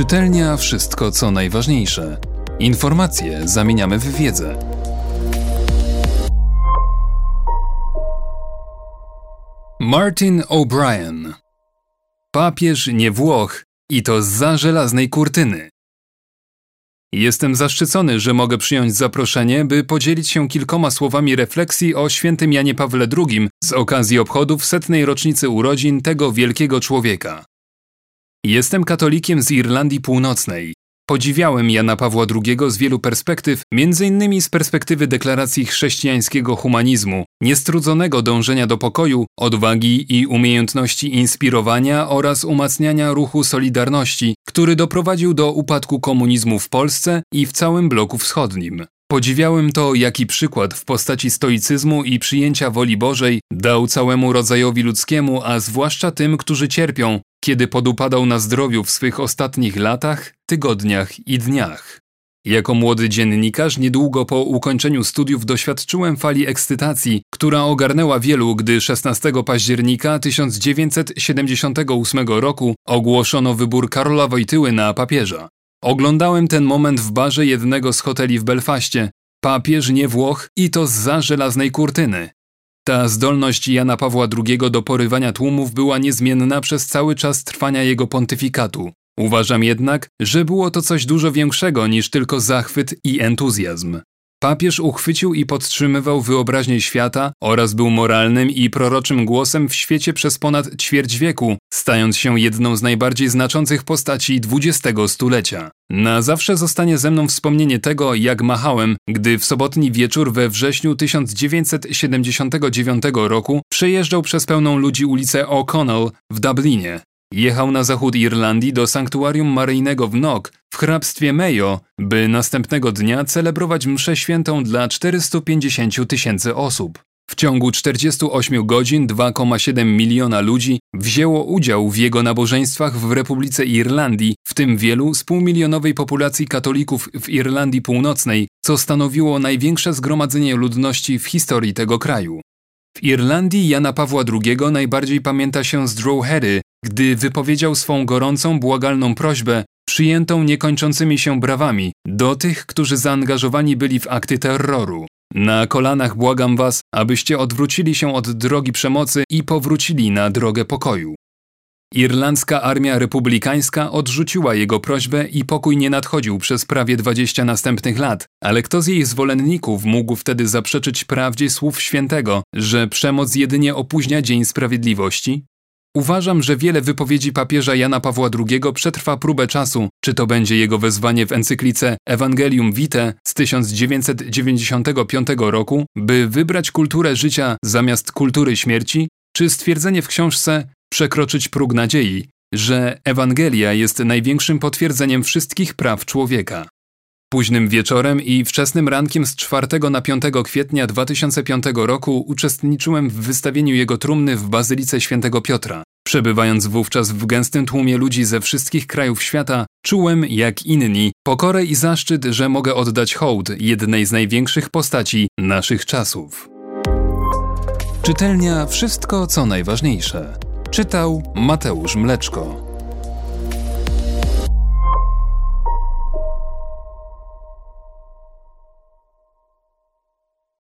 Czytelnia wszystko co najważniejsze. Informacje zamieniamy w wiedzę. Martin O'Brien Papież nie Włoch i to za żelaznej kurtyny. Jestem zaszczycony, że mogę przyjąć zaproszenie, by podzielić się kilkoma słowami refleksji o świętym Janie Pawle II z okazji obchodów setnej rocznicy urodzin tego wielkiego człowieka. Jestem katolikiem z Irlandii Północnej. Podziwiałem Jana Pawła II z wielu perspektyw, m.in. z perspektywy deklaracji chrześcijańskiego humanizmu, niestrudzonego dążenia do pokoju, odwagi i umiejętności inspirowania oraz umacniania ruchu Solidarności, który doprowadził do upadku komunizmu w Polsce i w całym bloku wschodnim. Podziwiałem to, jaki przykład w postaci stoicyzmu i przyjęcia woli Bożej dał całemu rodzajowi ludzkiemu, a zwłaszcza tym, którzy cierpią, kiedy podupadał na zdrowiu w swych ostatnich latach, tygodniach i dniach. Jako młody dziennikarz niedługo po ukończeniu studiów doświadczyłem fali ekscytacji, która ogarnęła wielu, gdy 16 października 1978 roku ogłoszono wybór Karola Wojtyły na papieża. Oglądałem ten moment w barze jednego z hoteli w Belfaście. Papież nie Włoch i to za żelaznej kurtyny. Ta zdolność Jana Pawła II do porywania tłumów była niezmienna przez cały czas trwania jego pontyfikatu. Uważam jednak, że było to coś dużo większego niż tylko zachwyt i entuzjazm. Papież uchwycił i podtrzymywał wyobraźnię świata oraz był moralnym i proroczym głosem w świecie przez ponad ćwierć wieku, stając się jedną z najbardziej znaczących postaci XX stulecia. Na zawsze zostanie ze mną wspomnienie tego, jak machałem, gdy w sobotni wieczór we wrześniu 1979 roku przejeżdżał przez pełną ludzi ulicę O'Connell w Dublinie. Jechał na zachód Irlandii do sanktuarium maryjnego w Knock w hrabstwie Mayo, by następnego dnia celebrować mszę świętą dla 450 tysięcy osób. W ciągu 48 godzin 2,7 miliona ludzi wzięło udział w jego nabożeństwach w Republice Irlandii, w tym wielu z półmilionowej populacji katolików w Irlandii Północnej, co stanowiło największe zgromadzenie ludności w historii tego kraju. W Irlandii Jana Pawła II najbardziej pamięta się z Droghedy, gdy wypowiedział swą gorącą, błagalną prośbę, przyjętą niekończącymi się brawami, do tych, którzy zaangażowani byli w akty terroru. Na kolanach błagam was, abyście odwrócili się od drogi przemocy i powrócili na drogę pokoju. Irlandzka armia republikańska odrzuciła jego prośbę i pokój nie nadchodził przez prawie 20 następnych lat, ale kto z jej zwolenników mógł wtedy zaprzeczyć prawdzie słów świętego, że przemoc jedynie opóźnia dzień sprawiedliwości? Uważam, że wiele wypowiedzi papieża Jana Pawła II przetrwa próbę czasu, czy to będzie jego wezwanie w encyklice Evangelium Vitae z 1995 roku, by wybrać kulturę życia zamiast kultury śmierci, czy stwierdzenie w książce Przekroczyć próg nadziei, że Ewangelia jest największym potwierdzeniem wszystkich praw człowieka. Późnym wieczorem i wczesnym rankiem z 4 na 5 kwietnia 2005 roku uczestniczyłem w wystawieniu jego trumny w Bazylice Świętego Piotra. Przebywając wówczas w gęstym tłumie ludzi ze wszystkich krajów świata, czułem, jak inni, pokorę i zaszczyt, że mogę oddać hołd jednej z największych postaci naszych czasów. Czytelnia Wszystko, co najważniejsze. Czytał Mateusz Mleczko.